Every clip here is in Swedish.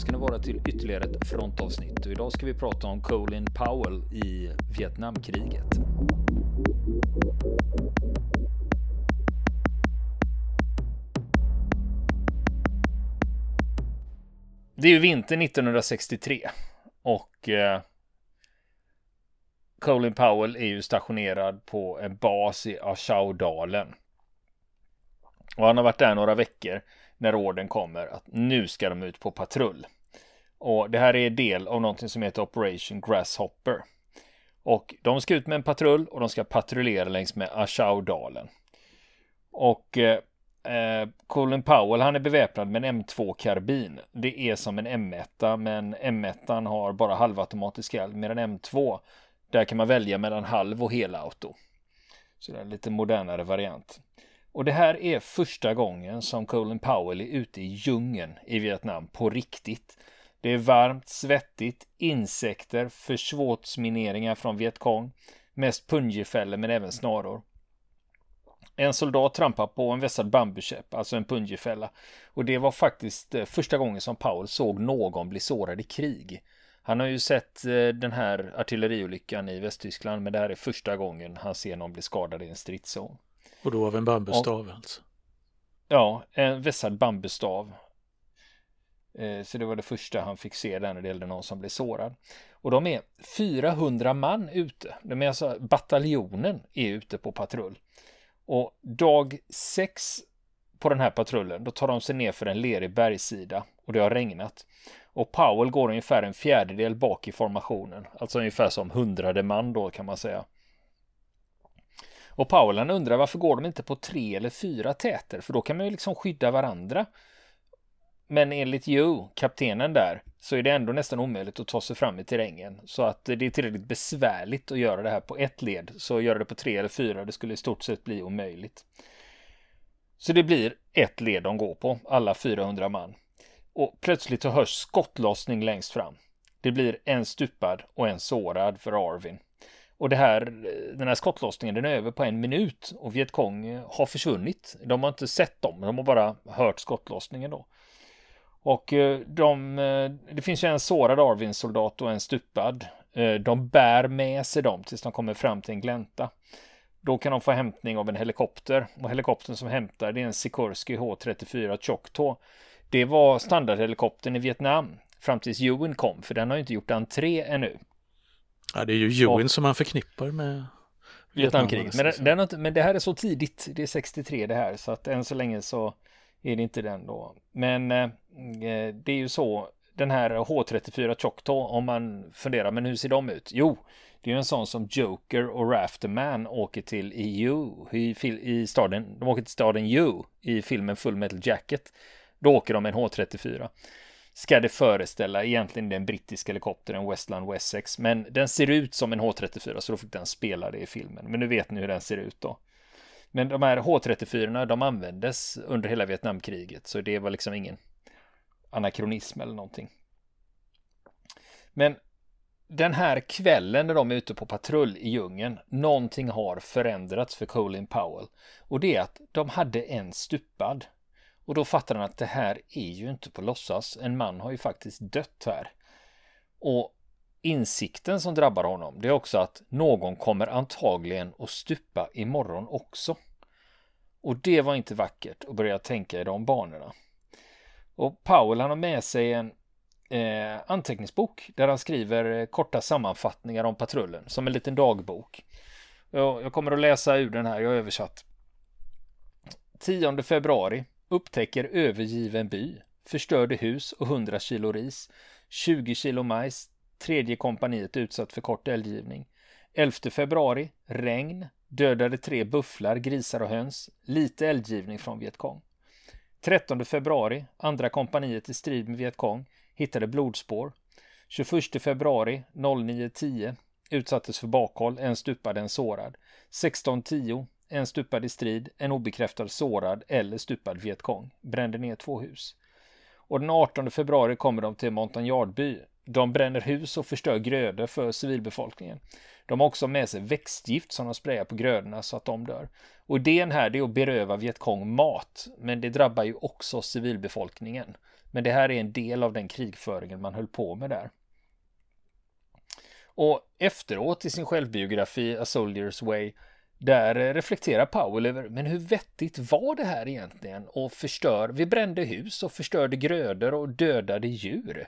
ska ni vara till ytterligare ett frontavsnitt. Och idag ska vi prata om Colin Powell i Vietnamkriget. Det är ju vinter 1963 och eh, Colin Powell är ju stationerad på en bas i Ashaudalen. Och han har varit där några veckor när orden kommer att nu ska de ut på patrull. Och det här är del av någonting som heter Operation Grasshopper. Och de ska ut med en patrull och de ska patrullera längs med Ashaudalen. Och eh, eh Colin Powell han är beväpnad med en M2-karbin. Det är som en M1 men M1 har bara halvautomatisk eld medan M2 där kan man välja mellan halv och helauto. Så det är en lite modernare variant. Och det här är första gången som Colin Powell är ute i djungeln i Vietnam på riktigt. Det är varmt, svettigt, insekter, försvåtsmineringar från Vietkong, mest punjefällor men även snaror. En soldat trampar på en vässad bambukäpp, alltså en punjefälla. Och det var faktiskt eh, första gången som Powell såg någon bli sårad i krig. Han har ju sett eh, den här artilleriolyckan i Västtyskland, men det här är första gången han ser någon bli skadad i en stridszon. Och då av en bambustav och, alltså? Ja, en vässad bambustav. Eh, så det var det första han fick se där när det gällde någon som blev sårad. Och de är 400 man ute. De är alltså bataljonen är ute på patrull. Och dag 6 på den här patrullen, då tar de sig ner för en lerig bergssida och det har regnat. Och Powell går ungefär en fjärdedel bak i formationen, alltså ungefär som hundrade man då kan man säga. Och Powell han undrar varför går de inte på tre eller fyra täter? För då kan man ju liksom skydda varandra. Men enligt Joe, kaptenen där, så är det ändå nästan omöjligt att ta sig fram i terrängen. Så att det är tillräckligt besvärligt att göra det här på ett led. Så att göra det på tre eller fyra, det skulle i stort sett bli omöjligt. Så det blir ett led de går på, alla 400 man. Och plötsligt så hörs skottlossning längst fram. Det blir en stupad och en sårad för Arvin. Och det här, den här skottlossningen den är över på en minut och Vietkong har försvunnit. De har inte sett dem, de har bara hört skottlossningen då. Och eh, de, eh, det finns ju en sårad Arvin-soldat och en stupad. Eh, de bär med sig dem tills de kommer fram till en glänta. Då kan de få hämtning av en helikopter och helikoptern som hämtar det är en Sikorsky H34 Choctaw. Det var standardhelikoptern i Vietnam fram tills Ewan kom, för den har inte gjort entré ännu. Ja, det är ju Ewan som man förknippar med Vietnamkriget. Men, den, den, men det här är så tidigt, det är 63 det här, så att än så länge så är det inte den då. Men eh, det är ju så, den här H34 Choctaw, om man funderar, men hur ser de ut? Jo, det är ju en sån som Joker och Rafterman åker till i U, i, i staden, de åker till staden U i filmen Full Metal Jacket. Då åker de en H34 ska det föreställa egentligen den brittiska helikoptern Westland Wessex. Men den ser ut som en H34 så då fick den spela det i filmen. Men nu vet ni hur den ser ut då. Men de här H34 de användes under hela Vietnamkriget så det var liksom ingen anakronism eller någonting. Men den här kvällen när de är ute på patrull i djungeln, någonting har förändrats för Colin Powell. Och det är att de hade en stupad och då fattar han att det här är ju inte på låtsas. En man har ju faktiskt dött här. Och insikten som drabbar honom det är också att någon kommer antagligen att stupa imorgon också. Och det var inte vackert att börja tänka i de banorna. Och Powell han har med sig en eh, anteckningsbok där han skriver eh, korta sammanfattningar om patrullen som en liten dagbok. Jag, jag kommer att läsa ur den här, jag har översatt. 10 februari Upptäcker övergiven by. Förstörde hus och 100 kilo ris. 20 kilo majs. Tredje kompaniet utsatt för kort eldgivning. 11 februari. Regn. Dödade tre bufflar, grisar och höns. Lite eldgivning från Vietkong. 13 februari. Andra kompaniet i strid med Vietkong. Hittade blodspår. 21 februari 09.10 utsattes för bakhåll, en stupad, en sårad. 16.10 en stupad i strid, en obekräftad sårad eller stupad vietkong, brände ner två hus. Och den 18 februari kommer de till Montagnardby. De bränner hus och förstör grödor för civilbefolkningen. De har också med sig växtgift som de sprayar på grödorna så att de dör. Och idén här är att beröva Vietkong mat, men det drabbar ju också civilbefolkningen. Men det här är en del av den krigföringen man höll på med där. Och efteråt i sin självbiografi A Soldier's Way där eh, reflekterar Powell över, men hur vettigt var det här egentligen? Och förstör, vi brände hus och förstörde grödor och dödade djur.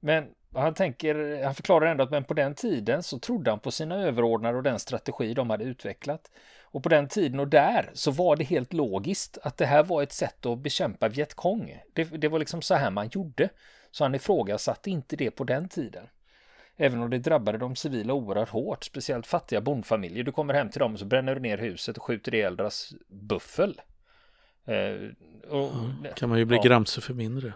Men han tänker, han förklarar ändå att men på den tiden så trodde han på sina överordnade och den strategi de hade utvecklat. Och på den tiden och där så var det helt logiskt att det här var ett sätt att bekämpa Vietkong. Det, det var liksom så här man gjorde. Så han ifrågasatte inte det på den tiden. Även om det drabbade de civila oerhört hårt, speciellt fattiga bondfamiljer. Du kommer hem till dem och så bränner du ner huset och skjuter ihjäl deras buffel. Eh, och, ja, kan man ju bli ja. gramse för mindre.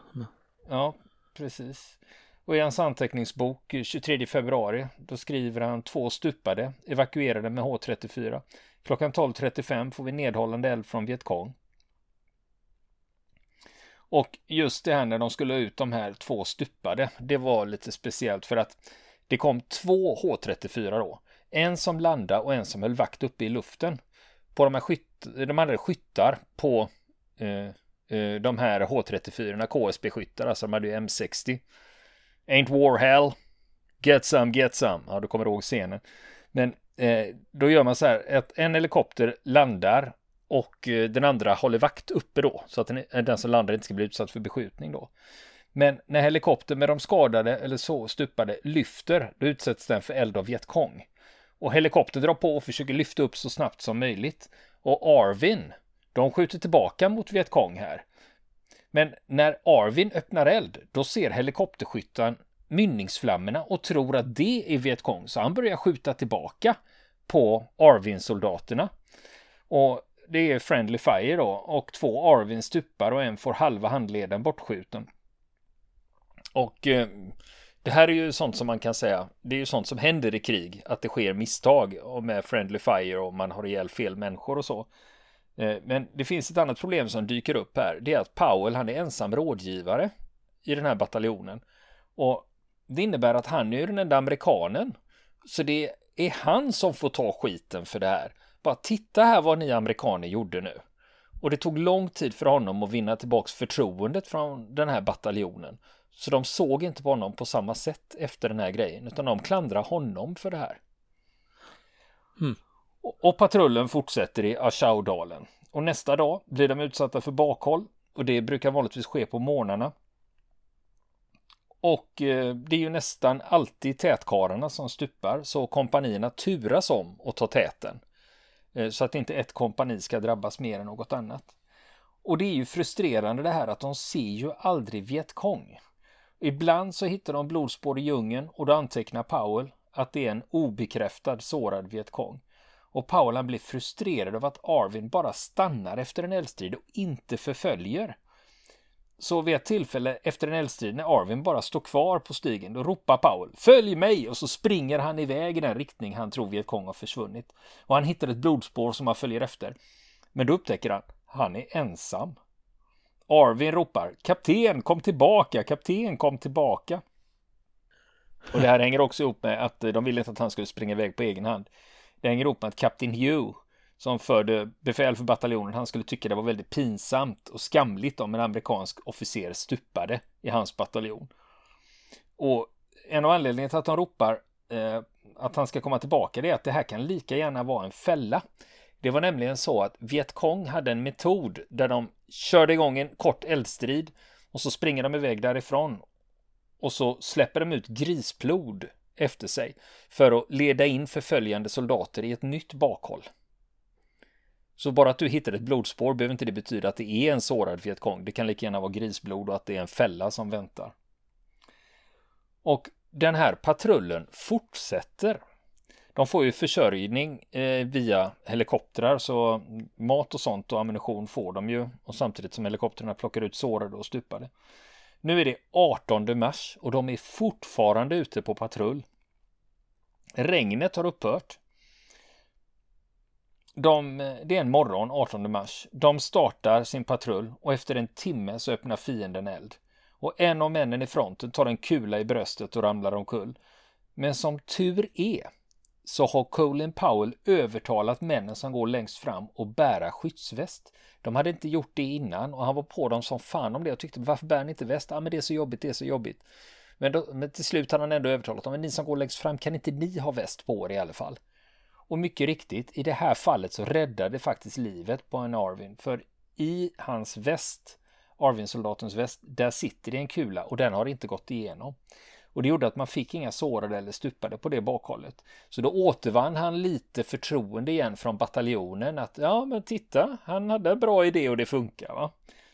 Ja, precis. Och i hans anteckningsbok 23 februari, då skriver han två stupade, evakuerade med H34. Klockan 12.35 får vi nedhållande eld från Vietkong. Och just det här när de skulle ut de här två stupade, det var lite speciellt för att det kom två H34 då. En som landade och en som höll vakt uppe i luften. På de här skytt, de hade skyttar på eh, eh de här H34, KSB-skyttar, alltså de hade ju M60. Ain't war hell. Get some, get some. Ja, du kommer ihåg scenen. Men eh, då gör man så här att en helikopter landar och eh, den andra håller vakt uppe då så att den, den som landar inte ska bli utsatt för beskjutning då. Men när helikoptern med de skadade eller så stupade lyfter, då utsätts den för eld av Vietkong. Och helikoptern drar på och försöker lyfta upp så snabbt som möjligt. Och Arvin, de skjuter tillbaka mot Vietkong här. Men när Arvin öppnar eld, då ser helikopterskyttan mynningsflammorna och tror att det är Vietkong, så han börjar skjuta tillbaka på Arvin-soldaterna. Och det är Friendly Fire då, och två Arvin stupar och en får halva handleden bortskjuten. Och eh, det här är ju sånt som man kan säga, det är ju sånt som händer i krig, att det sker misstag med Friendly Fire och man har ihjäl fel människor och så. Eh, men det finns ett annat problem som dyker upp här. Det är att Powell, han är ensam rådgivare i den här bataljonen. Och det innebär att han är den enda amerikanen. Så det är han som får ta skiten för det här. Bara titta här vad ni amerikaner gjorde nu. Och det tog lång tid för honom att vinna tillbaks förtroendet från den här bataljonen. Så de såg inte på honom på samma sätt efter den här grejen, utan de klandrar honom för det här. Mm. Och patrullen fortsätter i Ashaudalen. Och nästa dag blir de utsatta för bakhåll. Och det brukar vanligtvis ske på morgnarna. Och eh, det är ju nästan alltid tätkarlarna som stupar. Så kompanierna turas om att ta täten. Eh, så att inte ett kompani ska drabbas mer än något annat. Och det är ju frustrerande det här att de ser ju aldrig Vietkong. Ibland så hittar de blodspår i djungeln och då antecknar Powell att det är en obekräftad sårad Vietkong. Och Powell han blir frustrerad av att Arvin bara stannar efter en eldstrid och inte förföljer. Så vid ett tillfälle efter en eldstrid när Arvin bara står kvar på stigen, då ropar Powell ”Följ mig!” och så springer han iväg i den riktning han tror Vietkong har försvunnit. Och han hittar ett blodspår som han följer efter. Men då upptäcker han, han är ensam. Arvin ropar ”Kapten, kom tillbaka! Kapten, kom tillbaka!” Och det här hänger också ihop med att de ville inte att han skulle springa iväg på egen hand. Det hänger ihop med att Kapten Hugh, som förde befäl för bataljonen, han skulle tycka det var väldigt pinsamt och skamligt om en amerikansk officer stupade i hans bataljon. Och en av anledningarna till att de ropar eh, att han ska komma tillbaka det är att det här kan lika gärna vara en fälla. Det var nämligen så att Vietkong hade en metod där de körde igång en kort eldstrid och så springer de iväg därifrån och så släpper de ut grisblod efter sig för att leda in förföljande soldater i ett nytt bakhåll. Så bara att du hittar ett blodspår behöver inte det betyda att det är en sårad Vietkong. Det kan lika gärna vara grisblod och att det är en fälla som väntar. Och den här patrullen fortsätter. De får ju försörjning eh, via helikoptrar så mat och sånt och ammunition får de ju och samtidigt som helikoptrarna plockar ut sårade och stupade. Nu är det 18 mars och de är fortfarande ute på patrull. Regnet har upphört. De, eh, det är en morgon 18 mars. De startar sin patrull och efter en timme så öppnar fienden eld. Och en av männen i fronten tar en kula i bröstet och ramlar omkull. Men som tur är så har Colin Powell övertalat männen som går längst fram att bära skyddsväst. De hade inte gjort det innan och han var på dem som fan om det och tyckte varför bär ni inte väst? Ja men det är så jobbigt, det är så jobbigt. Men, då, men till slut hade han ändå övertalat dem, men ni som går längst fram kan inte ni ha väst på er i alla fall? Och mycket riktigt, i det här fallet så räddade faktiskt livet på en Arvin, för i hans väst, Arvin-soldatens väst, där sitter det en kula och den har inte gått igenom. Och det gjorde att man fick inga sårade eller stupade på det bakhållet. Så då återvann han lite förtroende igen från bataljonen att ja men titta, han hade en bra idé och det funkar va.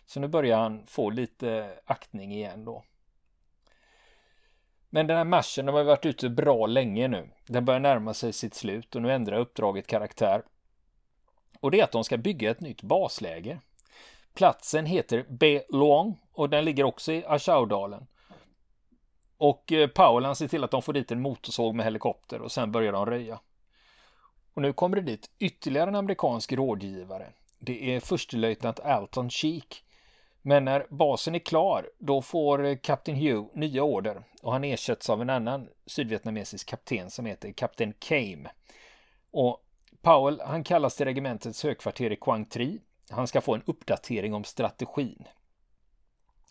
Så nu börjar han få lite aktning igen då. Men den här marschen de har varit ute bra länge nu. Den börjar närma sig sitt slut och nu ändrar uppdraget karaktär. Och det är att de ska bygga ett nytt basläge. Platsen heter Be Belong och den ligger också i Ashaudalen. Och eh, Powell han ser till att de får dit en motorsåg med helikopter och sen börjar de röja. Och nu kommer det dit ytterligare en amerikansk rådgivare. Det är förstelöjtnant Alton Cheek. Men när basen är klar, då får eh, kapten Hugh nya order och han ersätts av en annan sydvietnamesisk kapten som heter kapten Kame. Och Powell, han kallas till regementets högkvarter i Quang Tri. Han ska få en uppdatering om strategin.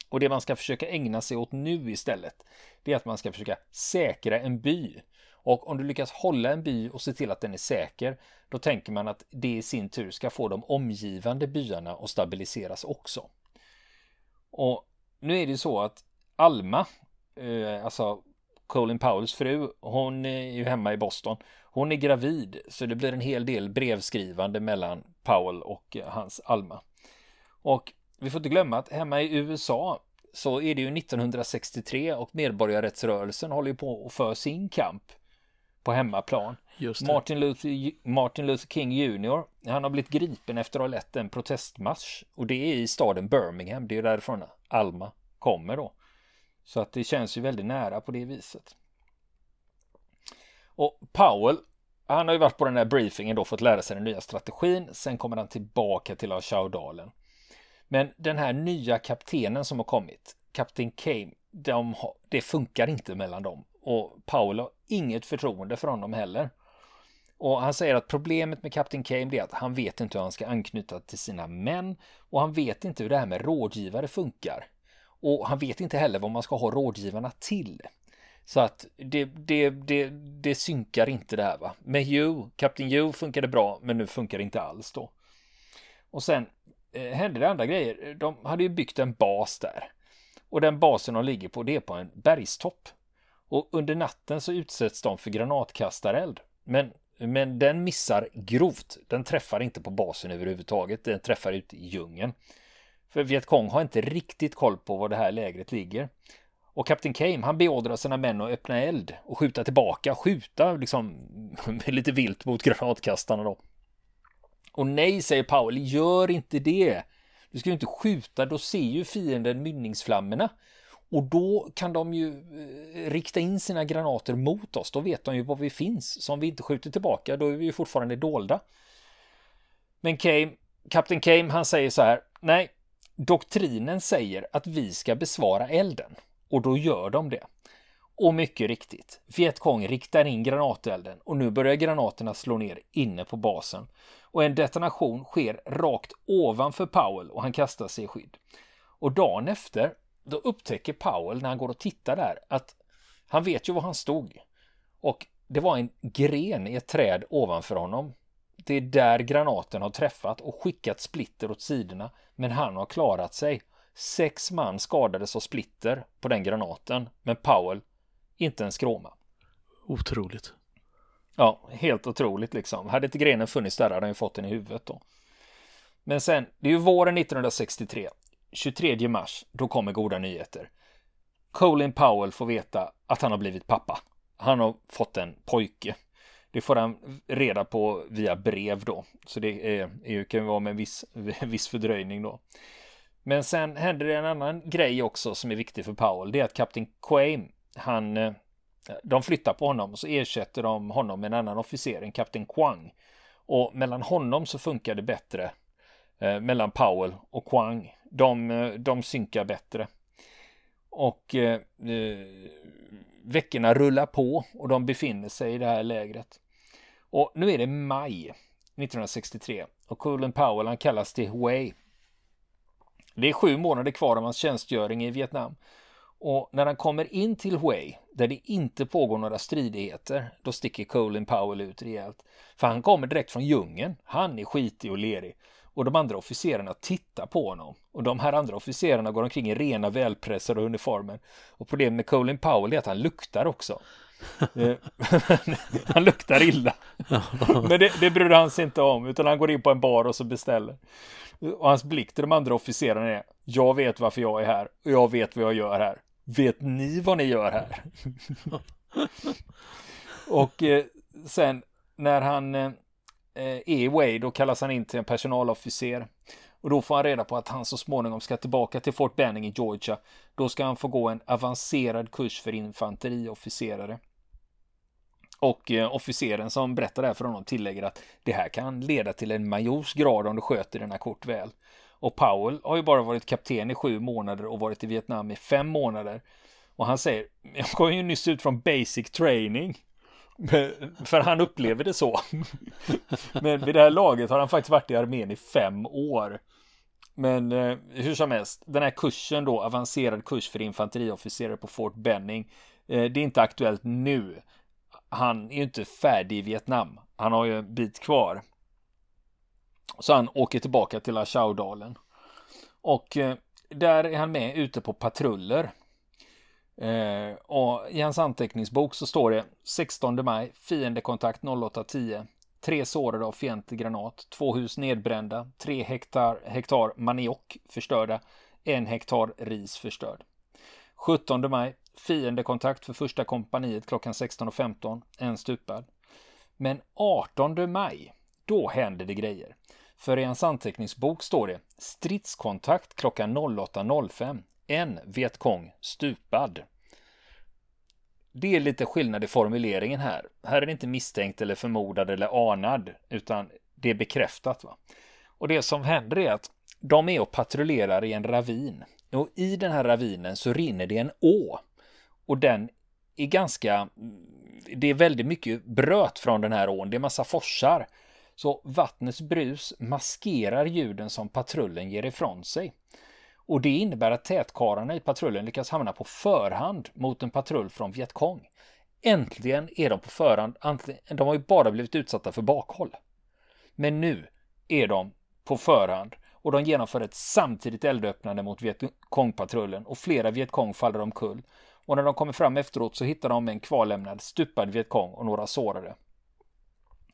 Och det man ska försöka ägna sig åt nu istället, det är att man ska försöka säkra en by. Och om du lyckas hålla en by och se till att den är säker, då tänker man att det i sin tur ska få de omgivande byarna att stabiliseras också. Och nu är det så att Alma, eh, alltså Colin Powells fru, hon är ju hemma i Boston. Hon är gravid, så det blir en hel del brevskrivande mellan Powell och hans Alma. Och vi får inte glömma att hemma i USA så är det ju 1963 och medborgarrättsrörelsen håller ju på att föra sin kamp på hemmaplan. Martin Luther, Martin Luther King Jr. Han har blivit gripen efter att ha lett en protestmarsch och det är i staden Birmingham. Det är därifrån Alma kommer då. Så att det känns ju väldigt nära på det viset. Och Powell, han har ju varit på den här briefingen då fått lära sig den nya strategin. Sen kommer han tillbaka till Ashaudalen. Men den här nya kaptenen som har kommit, kapten Kame, de har, det funkar inte mellan dem. Och Paul har inget förtroende för honom heller. Och han säger att problemet med kapten Kame är att han vet inte hur han ska anknyta till sina män och han vet inte hur det här med rådgivare funkar. Och han vet inte heller vad man ska ha rådgivarna till. Så att det, det, det, det synkar inte det här va. Med Hugh, kapten Hugh funkar det bra men nu funkar det inte alls då. Och sen Eh, hände det andra grejer. De hade ju byggt en bas där. Och den basen de ligger på det är på en bergstopp. Och under natten så utsätts de för granatkastareld. Men, men den missar grovt. Den träffar inte på basen överhuvudtaget. Den träffar ut i djungeln. För Vietkong har inte riktigt koll på var det här lägret ligger. Och kapten Kame han beordrar sina män att öppna eld och skjuta tillbaka, skjuta liksom lite vilt mot granatkastarna då. Och nej, säger Powell, gör inte det. Du ska ju inte skjuta, då ser ju fienden mynningsflammorna. Och då kan de ju eh, rikta in sina granater mot oss. Då vet de ju var vi finns. Så om vi inte skjuter tillbaka, då är vi ju fortfarande dolda. Men Kame, kapten Kame, han säger så här. Nej, doktrinen säger att vi ska besvara elden. Och då gör de det. Och mycket riktigt, Vietkong riktar in granatelden och nu börjar granaterna slå ner inne på basen. Och en detonation sker rakt ovanför Powell och han kastar sig i skydd. Och dagen efter, då upptäcker Powell när han går och tittar där att han vet ju var han stod. Och det var en gren i ett träd ovanför honom. Det är där granaten har träffat och skickat splitter åt sidorna, men han har klarat sig. Sex man skadades av splitter på den granaten, men Powell inte en skråma. Otroligt. Ja, helt otroligt liksom. Hade inte grenen funnits där hade han ju fått den i huvudet då. Men sen, det är ju våren 1963. 23 mars, då kommer goda nyheter. Colin Powell får veta att han har blivit pappa. Han har fått en pojke. Det får han reda på via brev då. Så det är, är, kan vara med en viss, viss fördröjning då. Men sen händer det en annan grej också som är viktig för Powell. Det är att kapten Quaim, han, eh, de flyttar på honom och så ersätter de honom med en annan officer, en kapten Quang. Och mellan honom så funkar det bättre eh, mellan Powell och Quang. De, eh, de synkar bättre. Och eh, eh, veckorna rullar på och de befinner sig i det här lägret. Och nu är det maj 1963 och Colin Powell han kallas till Hue. Det är sju månader kvar av hans tjänstgöring i Vietnam. Och när han kommer in till Hue, där det inte pågår några stridigheter, då sticker Colin Powell ut rejält. För han kommer direkt från djungeln. Han är skitig och lerig. Och de andra officerarna tittar på honom. Och de här andra officerarna går omkring i rena välpressade uniformer. Och problemet med Colin Powell är att han luktar också. Eh, han luktar illa. Men det, det bryr han sig inte om, utan han går in på en bar och så beställer. Och hans blick till de andra officerarna är, jag vet varför jag är här och jag vet vad jag gör här. Vet ni vad ni gör här? och eh, sen när han eh, är i Way, då kallas han in till en personalofficer. Och då får han reda på att han så småningom ska tillbaka till Fort Benning i Georgia. Då ska han få gå en avancerad kurs för infanteriofficerare. Och eh, officeren som berättar det här för honom tillägger att det här kan leda till en majors grad om du sköter dina kort väl. Och Powell har ju bara varit kapten i sju månader och varit i Vietnam i fem månader. Och han säger, jag kom ju nyss ut från basic training. För han upplever det så. Men vid det här laget har han faktiskt varit i armén i fem år. Men eh, hur som helst, den här kursen då, avancerad kurs för infanteriofficerare på Fort Benning, eh, det är inte aktuellt nu. Han är ju inte färdig i Vietnam. Han har ju en bit kvar. Så han åker tillbaka till Achaudalen. Och eh, där är han med ute på patruller. Eh, och i hans anteckningsbok så står det 16 maj, fiendekontakt 08.10. Tre sårade av fientlig granat, två hus nedbrända, tre hektar, hektar maniok förstörda, en hektar ris förstörd. 17 maj, fiendekontakt för första kompaniet klockan 16.15, en stupad. Men 18 maj, då händer det grejer. För i hans anteckningsbok står det stridskontakt klockan 08.05. En Vietkong stupad. Det är lite skillnad i formuleringen här. Här är det inte misstänkt eller förmodad eller anad, utan det är bekräftat. Va? Och det som händer är att de är och patrullerar i en ravin. Och i den här ravinen så rinner det en å. Och den är ganska... Det är väldigt mycket bröt från den här ån. Det är massa forsar. Så vattnets brus maskerar ljuden som patrullen ger ifrån sig. Och det innebär att tätkarlarna i patrullen lyckas hamna på förhand mot en patrull från Vietkong. Äntligen är de på förhand, de har ju bara blivit utsatta för bakhåll. Men nu är de på förhand och de genomför ett samtidigt eldöppnande mot Vietkongpatrullen och flera Vietkong faller omkull. Och när de kommer fram efteråt så hittar de en kvarlämnad stupad Vietkong och några sårade.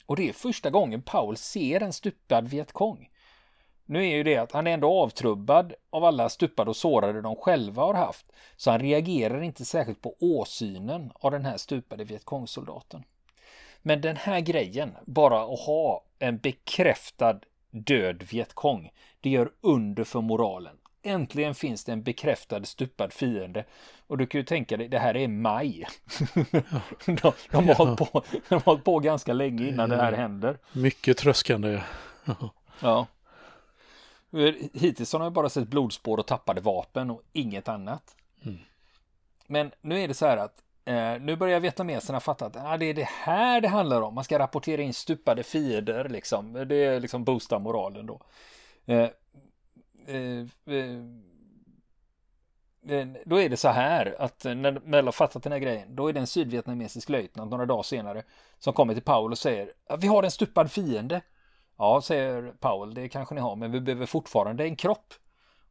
Och det är första gången Paul ser en stupad Vietkong. Nu är ju det att han är ändå avtrubbad av alla stupade och sårade de själva har haft. Så han reagerar inte särskilt på åsynen av den här stupade Vietkongsoldaten. Men den här grejen, bara att ha en bekräftad död Vietkong, det gör under för moralen. Äntligen finns det en bekräftad stupad fiende. Och du kan ju tänka dig, det här är maj. de, de, har hållit på, de har hållit på ganska länge innan det här händer. Mycket tröskande. ja. Hittills har de bara sett blodspår och tappade vapen och inget annat. Mm. Men nu är det så här att eh, nu börjar vietnameserna fatta att ah, det är det här det handlar om. Man ska rapportera in stupade fiender liksom. Det är liksom boosta moralen då. Eh, Eh, eh, eh då är det så här att eh, när Mel har fattat den här grejen, då är det en sydvietnamesisk löjtnant några dagar senare som kommer till Paul och säger vi har en stupad fiende. Ja, säger Powell, det kanske ni har, men vi behöver fortfarande en kropp.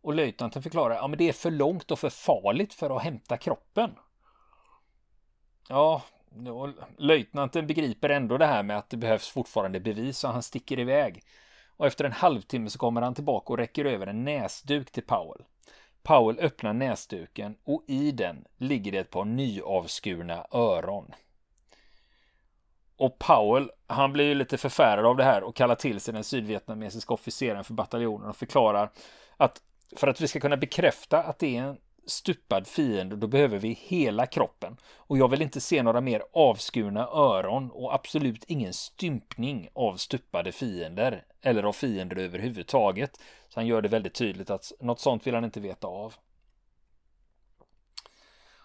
Och löjtnanten förklarar, ja men det är för långt och för farligt för att hämta kroppen. Ja, löjtnanten begriper ändå det här med att det behövs fortfarande bevis så han sticker iväg. Och efter en halvtimme så kommer han tillbaka och räcker över en näsduk till Powell. Powell öppnar näsduken och i den ligger det ett par nyavskurna öron. Och Powell, han blir ju lite förfärad av det här och kallar till sig den sydvietnamesiska officeren för bataljonen och förklarar att för att vi ska kunna bekräfta att det är en stupad fiende, då behöver vi hela kroppen. Och jag vill inte se några mer avskurna öron och absolut ingen stympning av stupade fiender eller av fiender överhuvudtaget. Så han gör det väldigt tydligt att något sånt vill han inte veta av.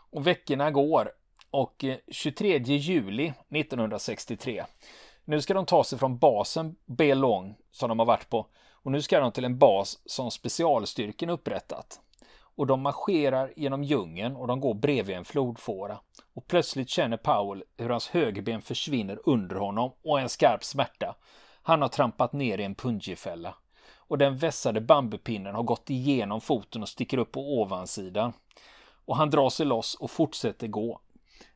Och veckorna går och eh, 23 juli 1963 Nu ska de ta sig från basen Belong som de har varit på och nu ska de till en bas som specialstyrken upprättat. Och de marscherar genom djungeln och de går bredvid en flodfåra. Och plötsligt känner Powell hur hans högerben försvinner under honom och en skarp smärta. Han har trampat ner i en punjifälla. Och den vässade bambupinnen har gått igenom foten och sticker upp på ovansidan. Och han drar sig loss och fortsätter gå.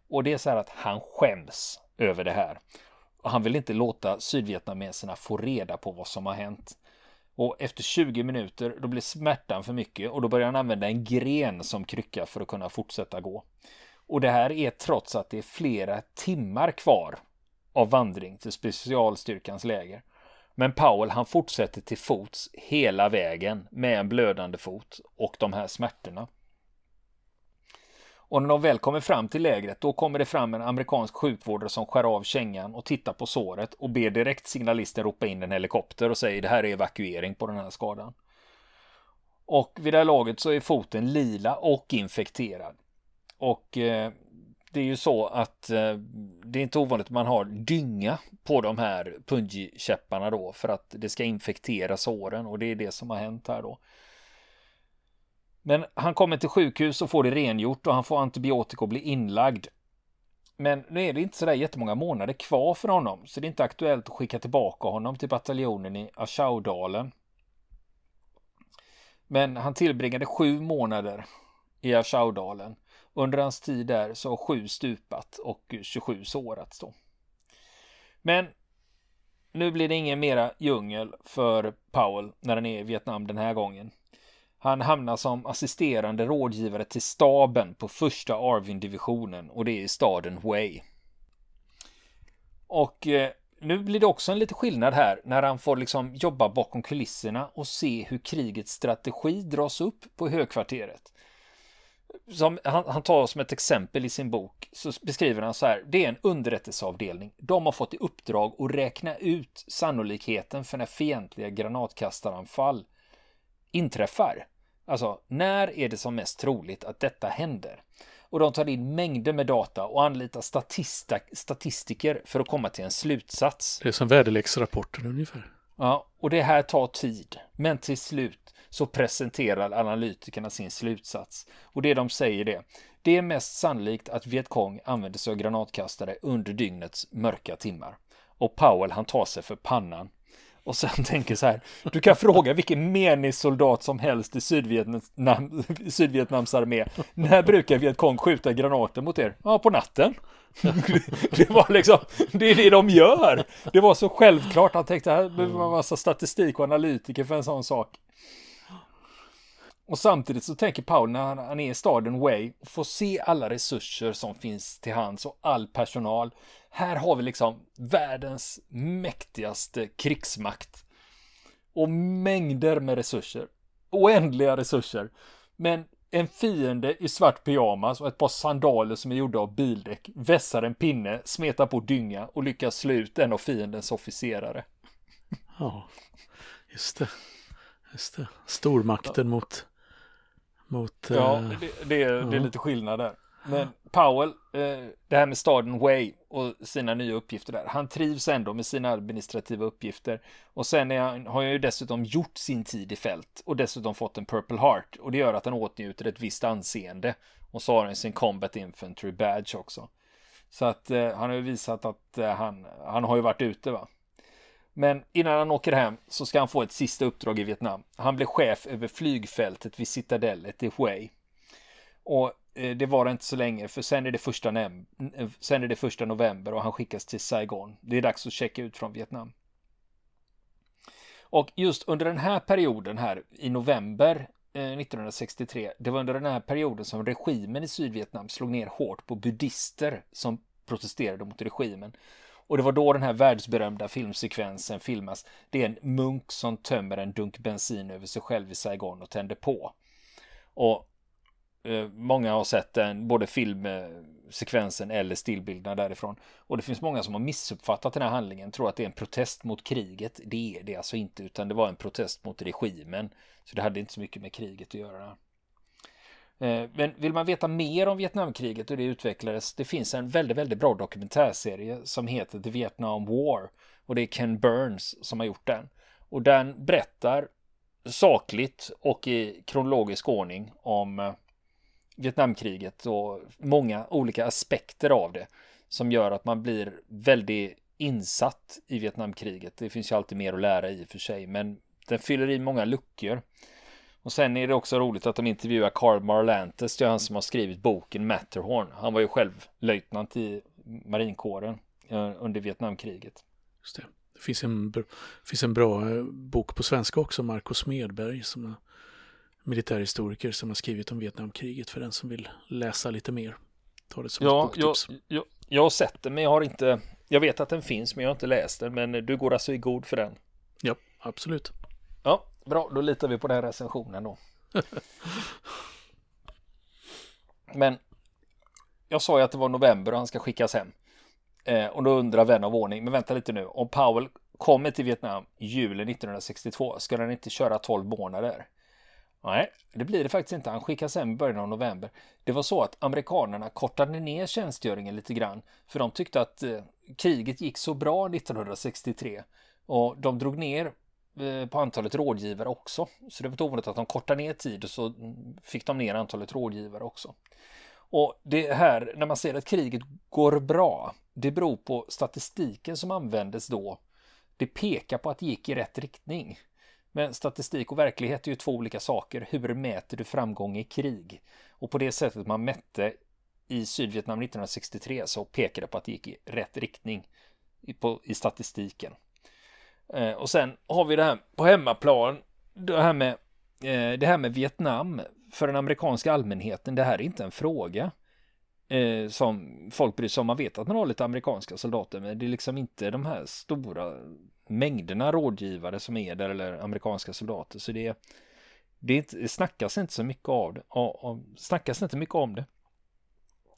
Och det är så här att han skäms över det här. Och han vill inte låta sydvietnameserna få reda på vad som har hänt. Och efter 20 minuter då blir smärtan för mycket och då börjar han använda en gren som krycka för att kunna fortsätta gå. Och det här är trots att det är flera timmar kvar av vandring till specialstyrkans läger. Men Powell han fortsätter till fots hela vägen med en blödande fot och de här smärtorna. Och när de väl kommer fram till lägret, då kommer det fram en amerikansk sjukvårdare som skär av kängan och tittar på såret och ber direkt signalisten ropa in en helikopter och säger det här är evakuering på den här skadan. Och vid det här laget så är foten lila och infekterad. Och eh, det är ju så att eh, det är inte ovanligt att man har dynga på de här punji-käpparna då för att det ska infektera såren och det är det som har hänt här då. Men han kommer till sjukhus och får det rengjort och han får antibiotika och blir inlagd. Men nu är det inte sådär jättemånga månader kvar för honom, så det är inte aktuellt att skicka tillbaka honom till bataljonen i Aschaudalen. Men han tillbringade sju månader i Aschaudalen. Under hans tid där så har sju stupat och 27 sårats då. Men nu blir det ingen mera djungel för Powell när han är i Vietnam den här gången. Han hamnar som assisterande rådgivare till staben på första Arvin-divisionen och det är i staden Way. Och eh, nu blir det också en liten skillnad här när han får liksom jobba bakom kulisserna och se hur krigets strategi dras upp på högkvarteret. Som han, han tar som ett exempel i sin bok så beskriver han så här. Det är en underrättelseavdelning. De har fått i uppdrag att räkna ut sannolikheten för när fientliga granatkastaranfall inträffar. Alltså, när är det som mest troligt att detta händer? Och de tar in mängder med data och anlitar statista, statistiker för att komma till en slutsats. Det är som väderleksrapporten ungefär. Ja, och det här tar tid. Men till slut så presenterar analytikerna sin slutsats. Och det de säger det. Det är mest sannolikt att Vietkong använder sig av granatkastare under dygnets mörka timmar. Och Powell han tar sig för pannan och sen tänker så här, du kan fråga vilken menig soldat som helst i Sydvietnam, Sydvietnams armé. När brukar Vietkong skjuta granater mot er? Ja, på natten. Det var liksom, det är det de gör. Det var så självklart. Han tänkte, här behöver man massa statistik och analytiker för en sån sak. Och samtidigt så tänker Paul när han, han är i staden Way och får se alla resurser som finns till hands och all personal. Här har vi liksom världens mäktigaste krigsmakt. Och mängder med resurser. Oändliga resurser. Men en fiende i svart pyjamas och ett par sandaler som är gjorda av bildäck vässar en pinne, smetar på dynga och lyckas slå ut en av fiendens officerare. Ja, just det. Just det. Stormakten ja. mot mot, ja, eh, det, det, är, det är lite skillnad där. Men Powell, eh, det här med staden Way och sina nya uppgifter där. Han trivs ändå med sina administrativa uppgifter. Och sen han, har han ju dessutom gjort sin tid i fält och dessutom fått en Purple Heart. Och det gör att han åtnjuter ett visst anseende. Och så har han sin Combat Infantry Badge också. Så att eh, han har ju visat att eh, han, han har ju varit ute va. Men innan han åker hem så ska han få ett sista uppdrag i Vietnam. Han blir chef över flygfältet vid citadellet i Hue. Och Eh, det var det inte så länge för sen är det första, eh, sen är det första november och han skickas till Saigon. Det är dags att checka ut från Vietnam. Och just under den här perioden här i november eh, 1963, det var under den här perioden som regimen i Sydvietnam slog ner hårt på buddister som protesterade mot regimen. Och det var då den här världsberömda filmsekvensen filmas. Det är en munk som tömmer en dunk bensin över sig själv i Saigon och tänder på. Och Eh, många har sett den, både filmsekvensen eller stillbilderna därifrån. Och det finns många som har missuppfattat den här handlingen, tror att det är en protest mot kriget. Det är det alltså inte, utan det var en protest mot regimen. Så det hade inte så mycket med kriget att göra. Eh, men vill man veta mer om Vietnamkriget och det utvecklades, det finns en väldigt, väldigt bra dokumentärserie som heter The Vietnam War och det är Ken Burns som har gjort den. Och den berättar sakligt och i kronologisk ordning om eh, Vietnamkriget och många olika aspekter av det som gör att man blir väldigt insatt i Vietnamkriget. Det finns ju alltid mer att lära i och för sig, men den fyller i många luckor. Och sen är det också roligt att de intervjuar Carl Marlantes, det är han som har skrivit boken Matterhorn. Han var ju själv löjtnant i marinkåren eh, under Vietnamkriget. Just det. Det finns en, finns en bra eh, bok på svenska också, Marcus Smedberg, som militärhistoriker som har skrivit om Vietnamkriget för den som vill läsa lite mer. Ta det som ja, ett boktips. Jag, jag, jag har sett den, men jag har inte, jag vet att den finns, men jag har inte läst den, men du går alltså i god för den. Ja, absolut. Ja, bra, då litar vi på den recensionen då. men jag sa ju att det var november och han ska skickas hem. Eh, och då undrar vän av ordning, men vänta lite nu, om Powell kommer till Vietnam julen 1962, ska han inte köra 12 månader? Nej, det blir det faktiskt inte. Han skickas hem i början av november. Det var så att amerikanerna kortade ner tjänstgöringen lite grann, för de tyckte att eh, kriget gick så bra 1963 och de drog ner eh, på antalet rådgivare också. Så det var inte ovanligt att de kortade ner tid och så mm, fick de ner antalet rådgivare också. Och det här, när man ser att kriget går bra, det beror på statistiken som användes då. Det pekar på att det gick i rätt riktning. Men statistik och verklighet är ju två olika saker. Hur mäter du framgång i krig? Och på det sättet man mätte i Sydvietnam 1963 så pekade det på att det gick i rätt riktning i, på, i statistiken. Eh, och sen har vi det här på hemmaplan, det här med, eh, det här med Vietnam för den amerikanska allmänheten. Det här är inte en fråga eh, som folk bryr sig om. Man vet att man har lite amerikanska soldater, men det är liksom inte de här stora mängderna rådgivare som är där eller amerikanska soldater. Så det, det, snackas inte så mycket av det. Och, och, snackas inte mycket om det.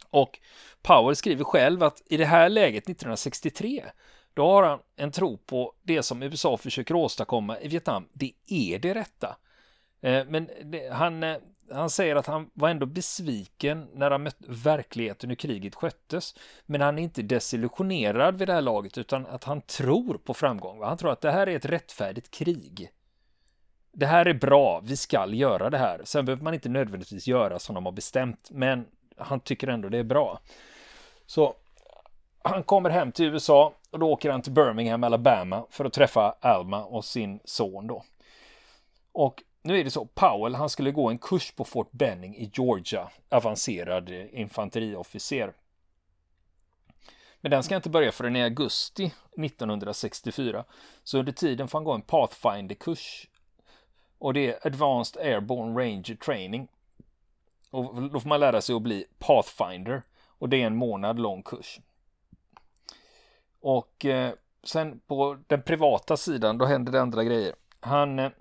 Och Powell skriver själv att i det här läget 1963 då har han en tro på det som USA försöker åstadkomma i Vietnam. Det är det rätta. Eh, men det, han, eh, han säger att han var ändå besviken när han mött verkligheten hur kriget sköttes. Men han är inte desillusionerad vid det här laget utan att han tror på framgång. Han tror att det här är ett rättfärdigt krig. Det här är bra, vi skall göra det här. Sen behöver man inte nödvändigtvis göra som de har bestämt, men han tycker ändå det är bra. Så han kommer hem till USA och då åker han till Birmingham, Alabama för att träffa Alma och sin son då. Och nu är det så, Powell han skulle gå en kurs på Fort Benning i Georgia, avancerad eh, infanteriofficer. Men den ska inte börja förrän i augusti 1964. Så under tiden får han gå en Pathfinder-kurs. Och det är Advanced Airborne Ranger Training. Och då får man lära sig att bli Pathfinder. Och det är en månad lång kurs. Och eh, sen på den privata sidan, då händer det andra grejer. Han eh,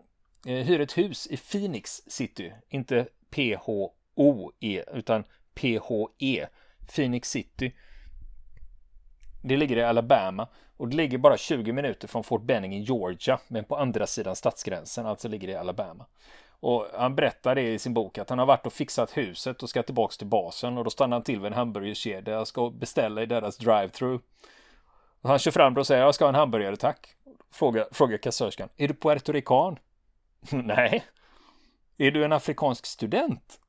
Eh, hyr ett hus i Phoenix City, inte P-H-O-E utan P-H-E, Phoenix City. Det ligger i Alabama och det ligger bara 20 minuter från Fort Benning i Georgia, men på andra sidan stadsgränsen, alltså ligger det i Alabama. Och han berättar det i sin bok att han har varit och fixat huset och ska tillbaks till basen och då stannar han till vid en hamburgerkedja och ska beställa i deras drive-through. Han kör fram och säger jag ska ha en hamburgare tack. Frågar, frågar kassörskan, är du puertorican? Nej. Är du en afrikansk student?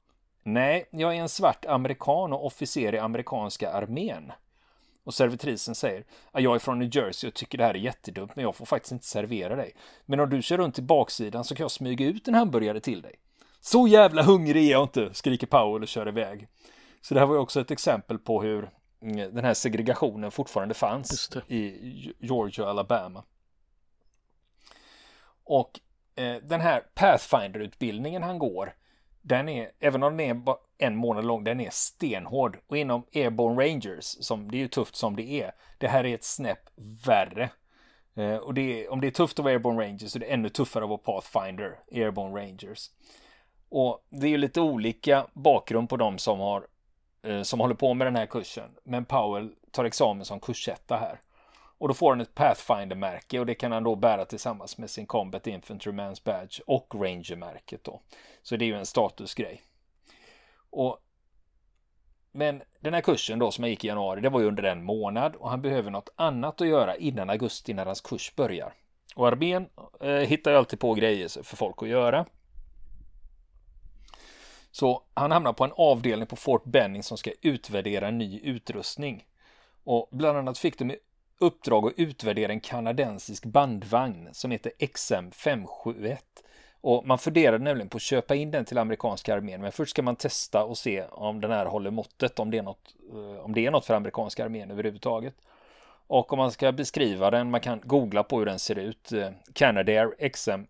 Nej, jag är en svart amerikan och officer i amerikanska armén. Och servitrisen säger jag är från New Jersey och tycker det här är jättedumt men jag får faktiskt inte servera dig. Men om du kör runt till baksidan så kan jag smyga ut en hamburgare till dig. Så jävla hungrig är jag inte, skriker Powell och kör iväg. Så det här var ju också ett exempel på hur mm, den här segregationen fortfarande fanns i Georgia och Alabama. Och Eh, den här Pathfinder-utbildningen han går, den är, även om den är en månad lång, den är stenhård. Och inom Airborne Rangers, som det är ju tufft som det är, det här är ett snäpp värre. Eh, och det är, om det är tufft att vara Airborne Rangers så är det ännu tuffare att vara Pathfinder, Airborne Rangers. Och det är ju lite olika bakgrund på de som har eh, som håller på med den här kursen. Men Powell tar examen som kursetta här. Och då får han ett Pathfinder-märke och det kan han då bära tillsammans med sin Combat Infantryman's Badge och Ranger-märket då. Så det är ju en statusgrej. Och men den här kursen då som jag gick i januari, det var ju under en månad och han behöver något annat att göra innan augusti när hans kurs börjar. Och armén eh, hittar ju alltid på grejer för folk att göra. Så han hamnar på en avdelning på Fort Benning som ska utvärdera ny utrustning. Och bland annat fick de uppdrag att utvärdera en kanadensisk bandvagn som heter XM571. Och man funderade nämligen på att köpa in den till amerikanska armén, men först ska man testa och se om den här håller måttet, om det är något, eh, om det är något för amerikanska armén överhuvudtaget. Och om man ska beskriva den, man kan googla på hur den ser ut. Canadair XM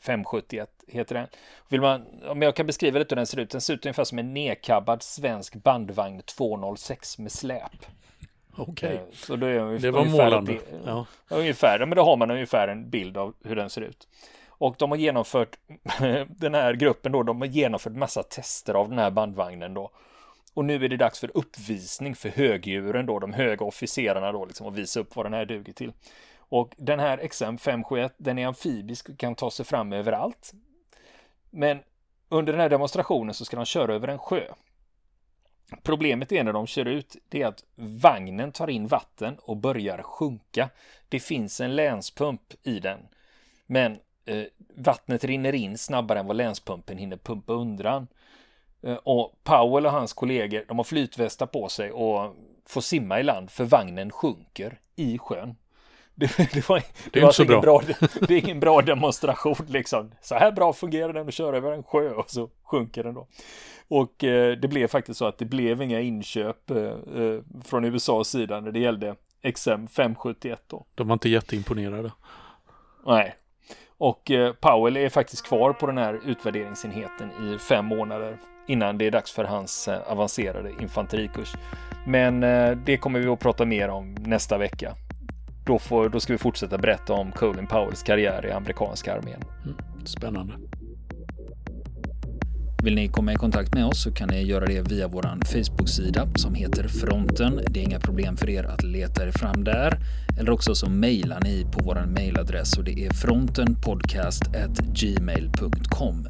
571 heter den. Vill man, om jag kan beskriva lite hur den ser ut, den ser ut ungefär som en nedkabbad svensk bandvagn 206 med släp. Okej, okay. så det, är det var målande. Ja. Ungefär, men då har man ungefär en bild av hur den ser ut. Och de har genomfört, den här gruppen då, de har genomfört massa tester av den här bandvagnen då. Och nu är det dags för uppvisning för högdjuren då, de höga officerarna då, liksom, och visa upp vad den här duger till. Och den här XM571, den är amfibisk och kan ta sig fram överallt. Men under den här demonstrationen så ska de köra över en sjö. Problemet är när de kör ut, det är att vagnen tar in vatten och börjar sjunka. Det finns en länspump i den. Men eh, vattnet rinner in snabbare än vad länspumpen hinner pumpa undan. Eh, och Powell och hans kollegor, de har flytvästar på sig och får simma i land för vagnen sjunker i sjön. Det, det, var, det, det var inte så bra. bra. Det, är ingen bra demonstration liksom. Så här bra fungerar den att köra över en sjö och så sjunker den då. Och eh, det blev faktiskt så att det blev inga inköp eh, eh från USAs sida när det gällde XM 571 då. De var inte jätteimponerade. Nej, och eh, Powell är faktiskt kvar på den här utvärderingsenheten i fem månader innan det är dags för hans eh, avancerade infanterikurs. Men eh, det kommer vi att prata mer om nästa vecka. Då, får, då ska vi fortsätta berätta om Colin Powells karriär i amerikanska armén. Mm, spännande. Vill ni komma i kontakt med oss så kan ni göra det via vår Facebook-sida som heter Fronten. Det är inga problem för er att leta er fram där. Eller också så mejlar ni på vår mejladress och det är frontenpodcast.gmail.com.